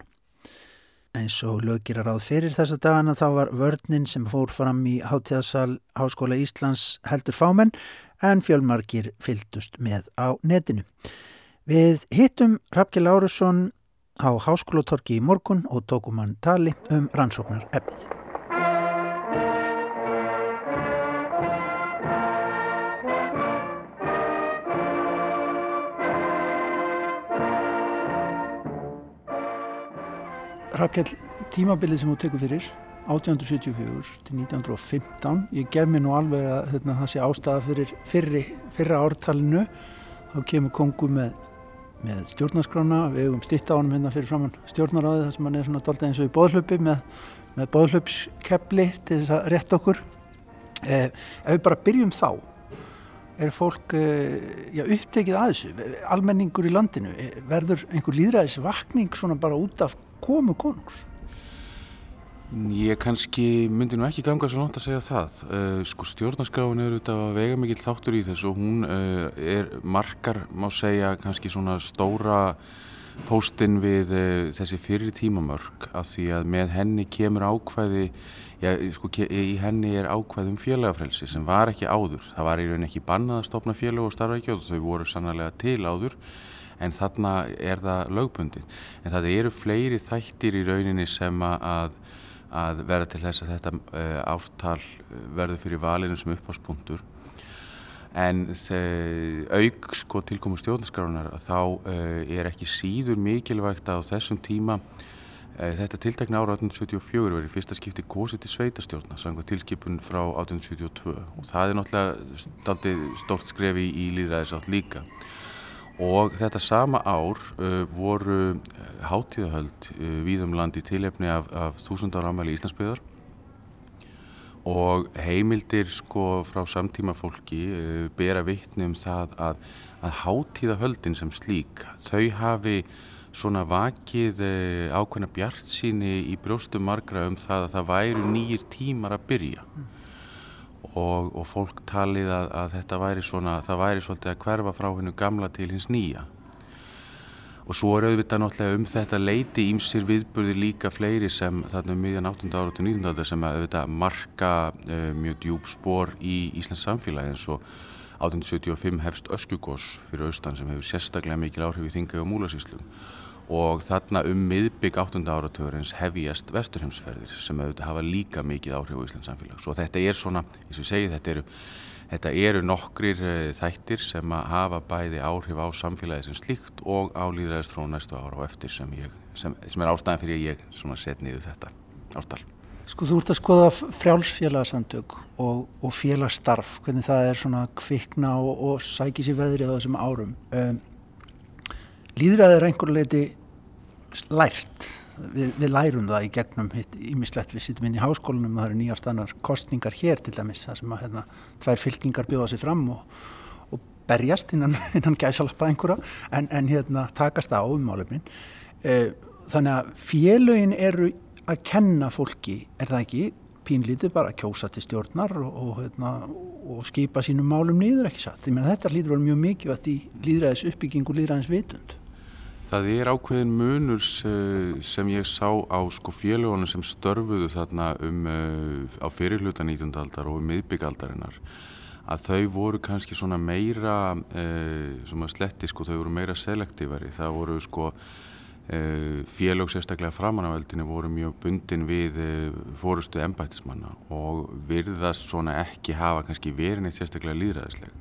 eins og lögir að ráð fyrir þessa dagana þá var vörninn sem fór fram í Hátíðasal Háskóla Íslands heldur fámenn en fjölmarkir fylgdust með á netinu. Við hittum Rafki Lárusson á Háskólatorki í morgun og tókum hann tali um rannsóknar efnið. Rakel, tímabilið sem þú tekur fyrir 1874 til 1915 ég gef mér nú alveg að hérna, það sé ástæða fyrir fyrri, fyrra ártalinu þá kemur kongu með, með stjórnarskrána. Við hefum stitt á hann hérna fyrir framann stjórnaráði þar sem hann er svona doldið eins og í bóðhlaupi með, með bóðhlaupskepli til þess að rétta okkur. Eh, ef við bara byrjum þá er fólk eh, já, upptekið að þessu? Almenningur í landinu eh, verður einhver líðræðis vakning svona bara út af komu konungs Ég kannski myndi nú ekki ganga svo langt að segja það. Uh, sko stjórnarskráin er auðvitað að vega mikill þáttur í þessu og hún uh, er margar, má segja, kannski svona stóra póstinn við uh, þessi fyrir tímamörk af því að með henni kemur ákvæði, já, sko í henni er ákvæði um félagafrelsi sem var ekki áður. Það var í rauninni ekki bannað að stopna félag og starfa ekki og þau voru sannlega til áður en þarna er það lögbundið. En það eru fleiri þættir í rauninni sem að að vera til þess að þetta uh, ártal verður fyrir valinu sem uppháspunktur en auk sko tilkomur stjórnarskránar þá uh, er ekki síður mikilvægt að á þessum tíma þetta tiltakna ára 1874 verið fyrsta skipti gósið til sveitastjórna sanga tilskipun frá 1872 og það er náttúrulega stort skrefi í líðræðisátt líka. Og þetta sama ár voru hátíðahöld uh, víðum land í tilefni af, af þúsundar ámæli Íslandsbyðar og heimildir sko frá samtíma fólki uh, bera vittni um það að, að hátíðahöldin sem slík þau hafi svona vakið uh, ákveðna bjart síni í brjóstum margra um það að það væru nýjir tímar að byrja mm og, og fólk talið að, að þetta væri svona, það væri svolítið að hverfa frá hennu gamla til hins nýja. Og svo er auðvitað náttúrulega um þetta leiti ímsir viðburði líka fleiri sem þarna um miðjan 18. ára til 19. ára sem að auðvitað marka uh, mjög djúb spór í Íslands samfélagi eins og 1875 hefst Öskugós fyrir austan sem hefur sérstaklega mikil áhrif í Þingau og Múlasíslum og þarna um miðbygg 8. áratugurins hefjast vesturheimsferðir sem auðvitað hafa líka mikið áhrif á Íslands samfélag. Svo þetta er svona, eins og ég segi, þetta eru, þetta eru nokkrir uh, þættir sem að hafa bæði áhrif á samfélagi sem slíkt og á líðræðist frá næstu ára og eftir sem, ég, sem, sem er ástæðan fyrir ég set niður þetta ástal. Sko þú ert að skoða frjálsfélagsandök og, og félagsstarf, hvernig það er svona kvikna og, og sækis í veðri á þessum árum. Um, Líðræði er einhver leiti lært. Við, við lærum það í gegnum ímislegt. Við sittum inn í háskólanum og það eru nýjastannar kostningar hér til dæmis. Það sem að hérna, tvær fylkingar bjóða sér fram og, og berjast innan, innan gæsalappa einhverja en, en hérna, takast á um málefnin. Eh, þannig að félögin eru að kenna fólki, er það ekki, pínlítið bara að kjósa til stjórnar og, og, hérna, og skipa sínum málum nýður ekki satt. Því að þetta líður mjög mikilvægt í líðræðis uppbygging og líðræðis vitund. Það er ákveðin munur sem ég sá á sko félagunum sem störfuðu þarna um á fyrirluta 19. aldar og um miðbyggaldarinnar að þau voru kannski svona meira sem að sletti sko þau voru meira selektívari það voru sko félög sérstaklega framan á eldinu voru mjög bundin við fórustu embættismanna og virðast svona ekki hafa kannski verið neitt sérstaklega líðræðisleg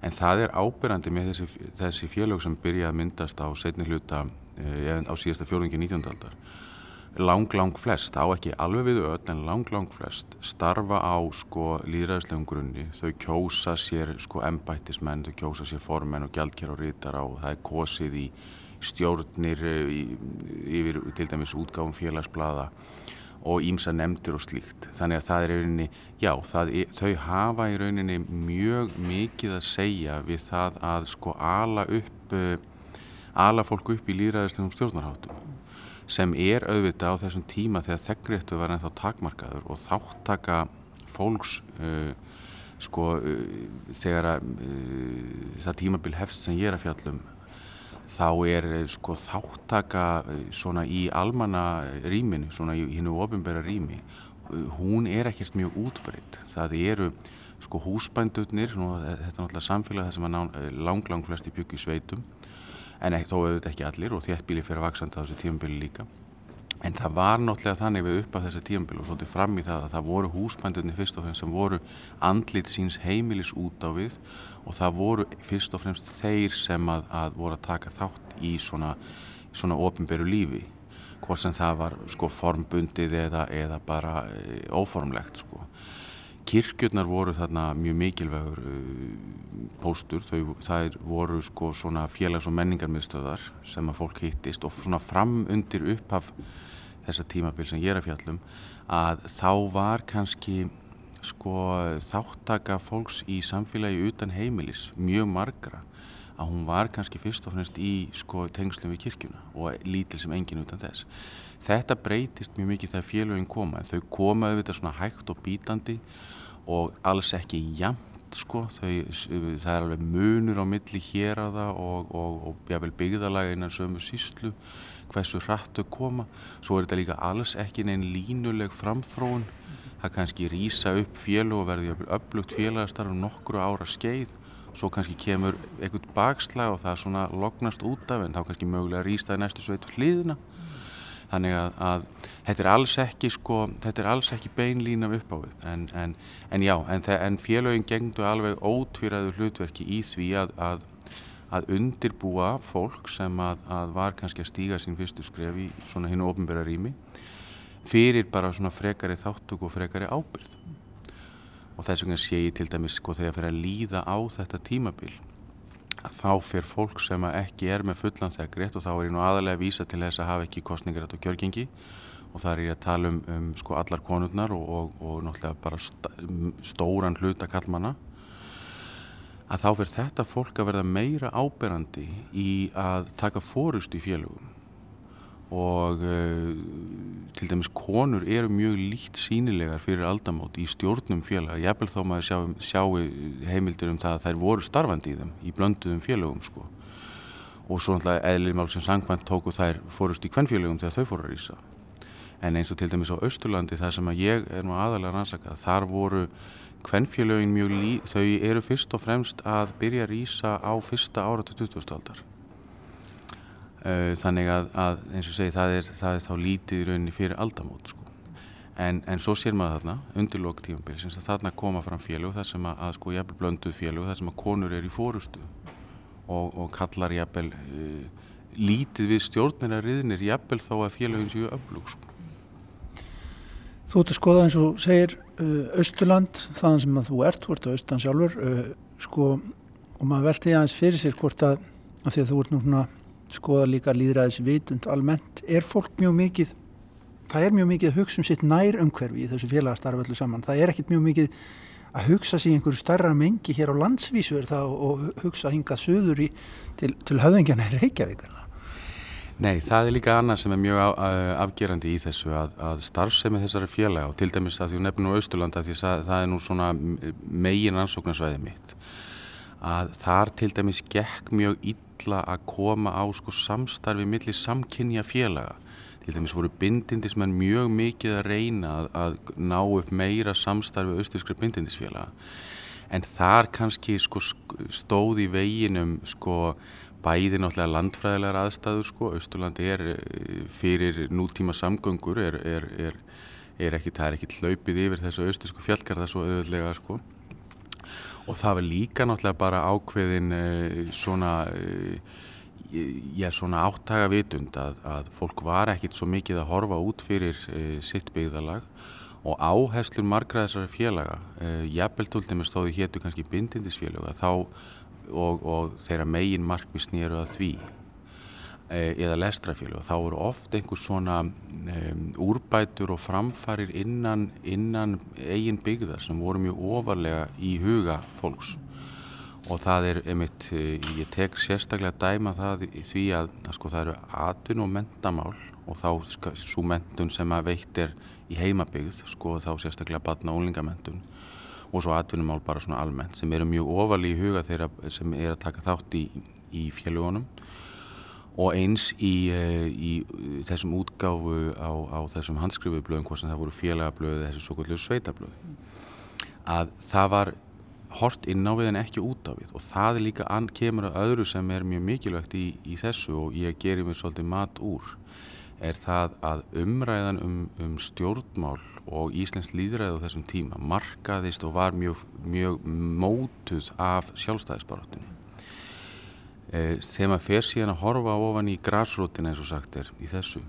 en það er ábyrjandi með þessi, þessi félög sem byrja að myndast á setni hluta eh, á síðasta fjórðingi 19. aldar lang, lang flest, á ekki alveg við öll en lang, lang flest starfa á sko líðræðislegum grunni þau kjósa sér sko embættismenn þau kjósa sér formenn og gjaldkjær og rítar á það er kosið í stjórnir í, yfir til dæmis útgáfum félagsblada og ímsa nefndir og slíkt. Þannig að það er í rauninni, já, er, þau hafa í rauninni mjög mikið að segja við það að sko ala upp, ala fólk upp í líðræðislegum stjórnarháttum sem er auðvitað á þessum tíma þegar þeggréttu var ennþá takmarkaður og þáttaka fólks uh, sko uh, þegar að uh, það tímabil hefst sem ég er að fjallum þá er eh, sko þáttaka eh, svona í almanna rýminu, svona í hinnu ofinbæra rými, eh, hún er ekkert mjög útbreytt. Það eru sko húsbændurnir, svona, þetta er náttúrulega samfélag sem að lang, lang flesti byggi sveitum, en ekki, þó auðvitað ekki allir og þéttbíli fyrir vaksandi á þessu tímabili líka. En það var náttúrulega þannig við upp af þessa tímabili og svolítið fram í það að það voru húsbændurnir fyrst og fremst sem voru andlit síns heimilis út á við og það voru fyrst og fremst þeir sem að, að voru að taka þátt í svona, svona ofinberu lífi hvort sem það var sko formbundið eða, eða bara e, óformlegt sko. Kirkjurnar voru þarna mjög mikilvægur uh, póstur, þær voru sko svona félags- og menningarmiðstöðar sem að fólk hittist og svona fram undir upphaf þessa tímabil sem ég er að fjallum að þá var kannski sko þáttaka fólks í samfélagi utan heimilis mjög margra að hún var kannski fyrst og fremst í sko tengslum við kirkjuna og lítil sem engin utan þess. Þetta breytist mjög mikið þegar félögin koma en þau koma auðvitað svona hægt og bítandi og alls ekki jafnt sko, þau, það er alveg munur á milli hér að það og, og, og byggðalega innan sömu síslu hversu hratt þau koma. Svo er þetta líka alls ekki neinn línuleg framþróun. Það kannski rýsa upp félög og verði upplugt félagastarf um nokkru ára skeið. Svo kannski kemur einhvern bakslag og það svona lognast út af en þá kannski mögulega rýsta í næstu sveit hliðina. Þannig að, að þetta er ekki sko, þetta er alls ekki beinlína upp á við en, en, en já, en, en félögin gengdu alveg ótvíraðu hlutverki í því að, að, að undirbúa fólk sem að, að var kannski að stíga sín fyrstu skref í svona hinn ofnbæra rými fyrir bara svona frekari þáttug og frekari ábyrð og þess vegna sé ég til dæmis sko þegar fyrir að líða á þetta tímabil að þá fyrir fólk sem ekki er með fullan þekkrétt og þá er ég nú aðalega að vísa til þess að hafa ekki kostningarætt og kjörgengi. Og það er ég að tala um, um sko allar konurnar og, og, og náttúrulega bara sta, stóran hluta kallmanna að þá fyrir þetta fólk að verða meira áberandi í að taka fórust í félögum. Og uh, til dæmis konur eru mjög líkt sínilegar fyrir aldamót í stjórnum félaga, jafnvel þó maður sjá, sjá heimildir um það að þær voru starfandi í þeim, í blönduðum félögum sko. og svo náttúrulega eðlið mál sem sangvænt tóku þær fórust í kvennfélögum þegar þau fóru að rýsa en eins og til dæmis á Austurlandi það sem að ég er nú aðalega rannsakað þar voru kvennfélögin mjög lí þau eru fyrst og fremst að byrja að rýsa á fyrsta áratu 20. aldar Uh, þannig að, að eins og segi það er, það er þá lítið í rauninni fyrir aldamót sko. en, en svo sér maður þarna undir lok tímabili að þarna koma fram félög þar sem að, að sko jafnvel blönduð félög þar sem að konur er í fórustu og, og kallar jafnvel uh, lítið við stjórnir að riðnir jafnvel þó að félögin séu öflug sko. Þú ert að skoða eins og segir Östurland, þaðan sem þú ert, þú ert á Östurland sjálfur, uh, sko, og maður velti aðeins fyrir sér hvort að, að því að þú ert nú svona skoða líka líðræðis vitund almennt, er fólk mjög mikið, það er mjög mikið að hugsa um sitt nær umhverfi í þessu félagastarfi öllu saman, það er ekkit mjög mikið að hugsa sér einhverju starra mengi hér á landsvísu það og hugsa hingað söður í, til, til höfðingjana Reykjavík er það? Nei, það er líka annað sem er mjög á, uh, afgerandi í þessu að, að starfsemi þessari félaga og til dæmis að því nefnum á Austurlanda því að það er nú svona megin ansóknarsvæði mitt að þar til dæmis gekk mjög illa að koma á sko samstarfi millir samkynja félaga. Til dæmis voru bindindismenn mjög mikið að reyna að, að ná upp meira samstarfi austurskri bindindisfélaga. En þar kannski sko stóð í veginum sko bæði náttúrulega landfræðilegar aðstæður sko, Austurlandi er eh, fyrir nútíma samgöngur er, er, er, er ekki, það er ekki hlaupið yfir þessu austursku fjallgarða svo auðvöldlega sko. Og það var líka náttúrulega bara ákveðin uh, svona uh, já, svona áttaga vitund að, að fólk var ekkit svo mikið að horfa út fyrir sitt byggðalag og áherslur margra þessari félaga jafnvel tóltið með stóði héttu kannski bindindisfélaga þá og, og þeirra megin markmi snýru að því eða lestrafélag þá eru oft einhvers svona um, úrbætur og framfarir innan, innan eigin byggðar sem voru mjög ofarlega í huga fólks. Og það er einmitt, ég tek sérstaklega dæma það því að, að sko það eru atvinn og mentamál og þá svo mentun sem að veitt er í heimabyggð, sko þá sérstaklega batna og úlingamentun og svo atvinnumál bara svona almennt sem eru mjög ofarlega í huga þeirra sem er að taka þátt í, í fjölugunum og eins í, eh, í þessum útgáfu á, á þessum handskrifu blöðum, hvort sem það voru félagablöð þessi svo kvöldu sveitablöð að það var hort inn á við en ekki út á við. Og það er líka kemur að öðru sem er mjög mikilvægt í, í þessu og ég gerir mér svolítið mat úr er það að umræðan um, um stjórnmál og Íslands líðræði á þessum tíma markaðist og var mjög, mjög mótuð af sjálfstæðisbaráttunni. E, þegar maður fer síðan að horfa ofan í grásrótina eins og sagt er í þessu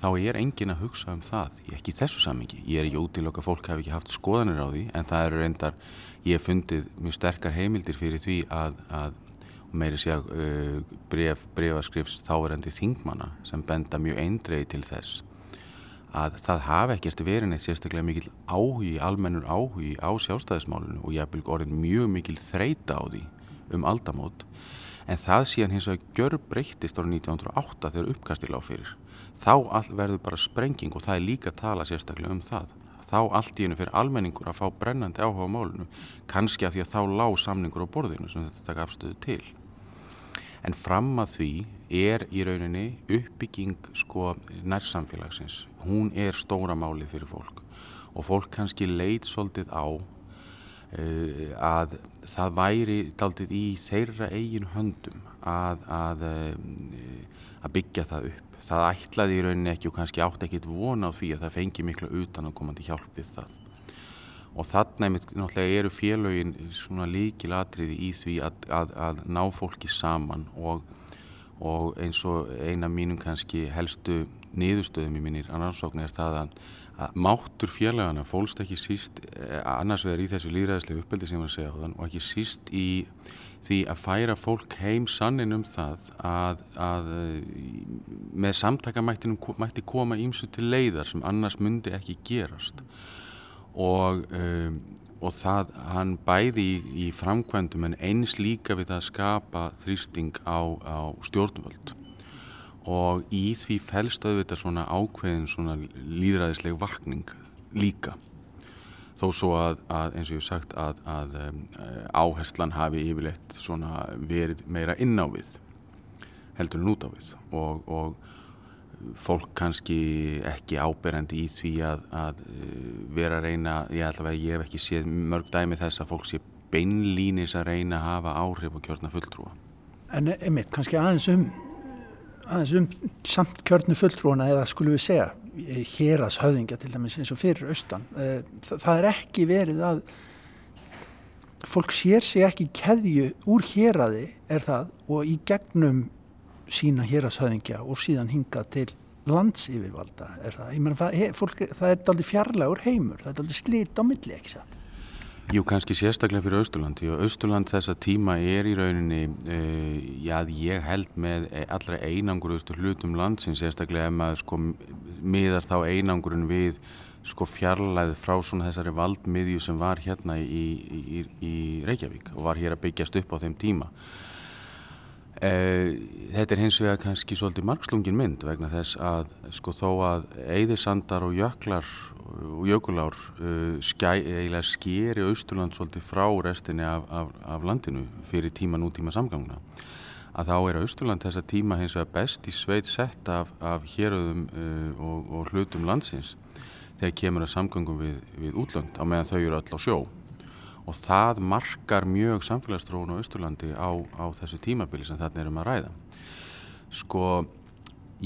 þá er engin að hugsa um það ekki í þessu samingi, ég er ekki útilokk að fólk hafi ekki haft skoðanir á því en það eru reyndar, ég hef fundið mjög sterkar heimildir fyrir því að, að meiri sé að uh, bref, brefaskrifs þáverandi þingmanna sem benda mjög eindreið til þess að það hafi ekkert verið neitt sérstaklega mikil áhugi, almennur áhugi á sjálfstæðismálunu og ég hef byrjað orðin mjög mikil þreita á því um aldamót. En það síðan hins vegar gjör breyttist árið 1908 þegar uppkastil á fyrir. Þá verður bara sprenging og það er líka að tala sérstaklega um það. Þá allt í hennu fyrir almenningur að fá brennandi áhuga á málunu kannski að því að þá lág samningur á borðinu sem þetta taka afstöðu til en fram að því er í rauninni uppbygging sko nærsamfélagsins. Hún er stóra málið fyrir fólk. Og fólk kannski leit svolítið á uh, að það væri daldið í þeirra eigin höndum að, að, uh, að byggja það upp. Það ætlaði í rauninni ekki og kannski átti ekkit vona á því að það fengi miklu utan að komandi hjálp við það og þarna einmitt náttúrulega eru félögin svona líkil atriði í því að, að, að ná fólki saman og, og eins og eina mínum kannski helstu niðurstöðum í mínir annarsókn er það að, að máttur félagana fólst ekki síst eh, annars vegar í þessu líðræðislega uppbeldi sem að segja á þann og ekki síst í því að færa fólk heim sannin um það að, að með samtakamættinum mætti koma ímsu til leiðar sem annars myndi ekki gerast og, um, og það hann bæði í, í framkvæmdum en eins líka við að skapa þrýsting á, á stjórnvöld. Og í því fælst auðvitað svona ákveðin svona líðræðisleg vakning líka. Þó svo að, að eins og ég hef sagt að, að um, áherslan hafi yfirleitt svona verið meira inn á við heldur en út á við. Og, og fólk kannski ekki áberandi í því að, að vera að reyna, ég held að ég hef ekki séð mörg dæmi þess að fólk sé beinlínis að reyna að hafa áhrif á kjörna fulltrúa. En einmitt, kannski aðeins um, aðeins um samt kjörnu fulltrúana eða skulum við segja héras höfðingja til dæmis eins og fyrir austan. Það, það er ekki verið að fólk sér sig ekki keðju úr héraði er það og í gegnum sína hérashöðingja og síðan hinga til landsyfirvalda er það. Ég meina, það, he, fólk, það er aldrei fjarlægur heimur, það er aldrei slit á milli, ekki það? Jú, kannski sérstaklega fyrir Austurland, því að Austurland þessa tíma er í rauninni, e, já, ég held með allra einangurustu hlutum landsins, sérstaklega ef maður sko miðar þá einangurinn við sko fjarlæð frá svona þessari valdmiðju sem var hérna í, í, í Reykjavík og var hér að byggjast upp á þeim tíma. Eh, þetta er hins vegar kannski svolítið margslungin mynd vegna þess að sko þó að eigðisandar og jöklar og jökulár uh, skæ, eiginlega skeri Austurland svolítið frá restinni af, af, af landinu fyrir tíma nútíma samgangna að þá er Austurland þessa tíma hins vegar best í sveit sett af, af héröðum uh, og, og hlutum landsins þegar kemur að samgangum við, við útlönd á meðan þau eru öll á sjó og það markar mjög samfélagstróun á Östurlandi á, á þessu tímabili sem þarna erum að ræða. Sko,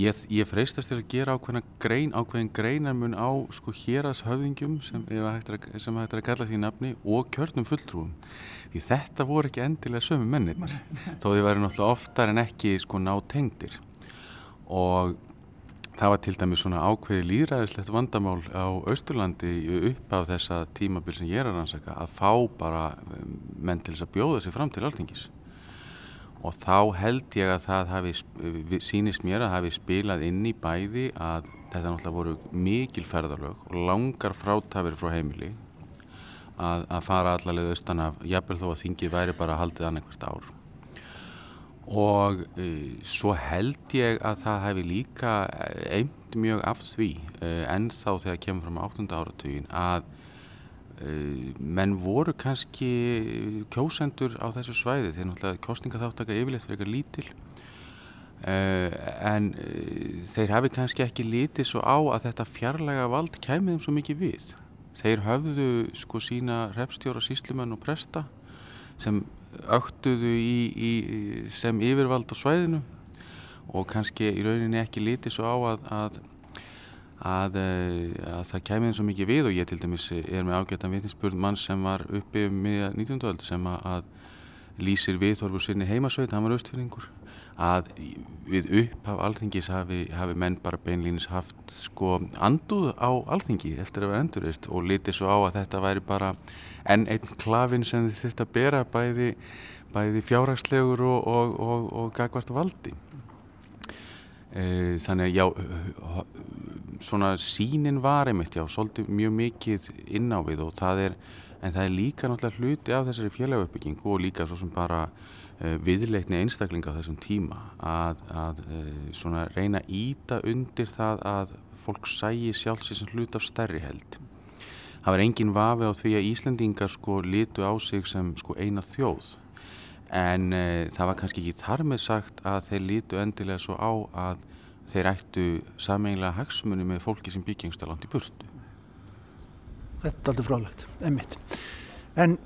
ég, ég freistast til að gera ákveðin grein, ákveðin greinarmun á sko héraðshöfðingjum sem hægt er að kalla því nafni og kjörnum fulltrúum. Því þetta voru ekki endilega sömu mennir, þó þið væri náttúrulega oftar en ekki sko ná tengdir. Og Það var til dæmis svona ákveði líðræðislegt vandamál á Austurlandi upp af þessa tímabil sem ég er að rannsaka að fá bara um, menn til þess að bjóða sig fram til alltingis og þá held ég að það hafi, sínist mér að hafi spilað inn í bæði að þetta náttúrulega voru mikil ferðarlög og langar frátafir frá heimili að, að fara allavega austan af jafnvel þó að þingið væri bara haldið annarkvært ár og uh, svo held ég að það hefði líka eind mjög af því uh, ennþá þegar kemur fram á 8. áratugin að uh, menn voru kannski kjósendur á þessu svæði þegar náttúrulega kostningaþáttaka yfirleitt fyrir eitthvað lítil en þeir hafi kannski ekki lítið svo á að þetta fjarlæga vald kæmið þeim svo mikið við. Þeir höfðu sko sína repstjóra, síslumenn og presta sem öktuðu í, í, sem yfirvald á svæðinu og kannski í rauninni ekki lítið svo á að, að, að, eh, að það kæmið þeim svo mikið við og ég til dæmis er með ágættan vitninsspurn mann sem var uppi um miða 19. öld sem að lýsir viðhorfur sinni heimasveit, hann var austfyrringur að við upphaf alþingis hafi, hafi menn bara beinlýnis haft sko anduð á alþingi eftir að vera endurist og litið svo á að þetta væri bara enn einn klafin sem að bera bæði, bæði fjárhagslegur og, og, og, og gagvart valdi. E, þannig að já, svona sínin var einmitt já, svolítið mjög mikið inn á við og það er, en það er líka náttúrulega hluti af þessari félagauppbyggingu og líka svo sem bara viðleikni einstaklinga á þessum tíma að, að eh, svona reyna að íta undir það að fólk sægi sjálfsins hlut af stærri held. Það var engin vafi á því að Íslandingar sko litu á sig sem sko eina þjóð en e, það var kannski ekki þar með sagt að þeir litu endilega svo á að þeir ættu sameinlega hagsmunni með fólki sem byggingstalant í burtu. Þetta er aldrei frálegt, emmitt. En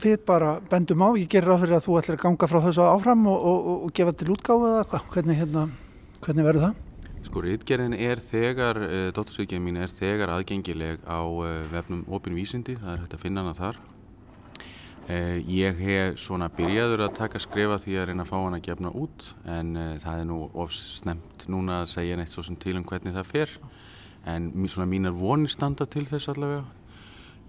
við bara bendum á, ég gerir á fyrir að þú ætlir að ganga frá þessu áfram og, og, og, og gefa til útgáðu eða hvernig, hérna, hvernig verður það? Sko, rítgerðin er þegar, uh, eh, dóttursvíkjum mín er þegar aðgengileg á uh, vefnum Opin Vísindi, það er hægt að finna hana þar. Uh, ég hef svona byrjaður að taka skrefa því að reyna að fá hana að gefna út en það er nú ofsnemt núna að segja neitt svo sem til um hvernig það fer en svona mínar vonir standa til þess allavega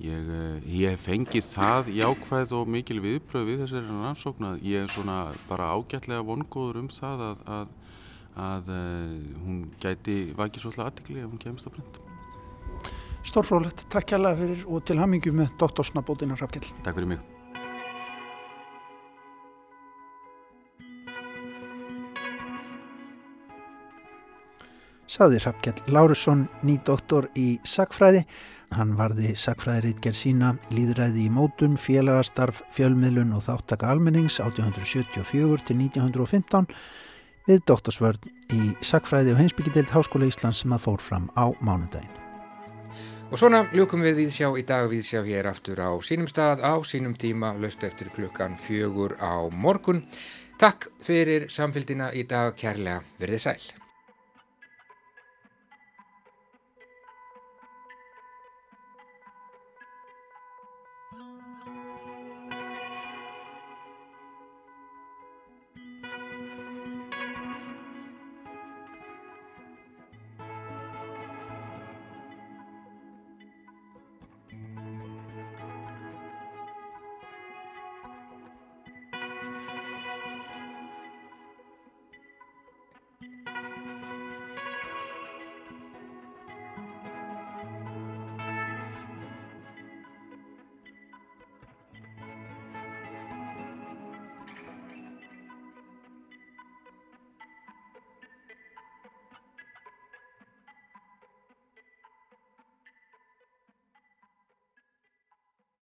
Ég, eh, ég fengi það jákvæð og mikil viðbröð við þessari rannsókn að ég er svona bara ágætlega vongóður um það að, að, að uh, hún gæti vakið svolítið aðtikli ef hún kemst að brenda. Stórfrólegt, takk kærlega fyrir og til hamingu með doktorsnabótina Rafkjell. Takk fyrir mig. Saði Rafkjell Lárusson, ný doktor í sagfræði Hann varði sakfræðiritgerð sína líðræði í mótun, félagastarf, fjölmiðlun og þáttaka almennings 1874 til 1915 við doktorsvörð í sakfræði og heimsbyggideild Háskóla Íslands sem að fór fram á mánudagin. Og svona ljúkum við viðsjá í dag viðsjá hér aftur á sínum stað á sínum tíma löst eftir klukkan fjögur á morgun. Takk fyrir samfélgina í dag kærlega verðið sæl.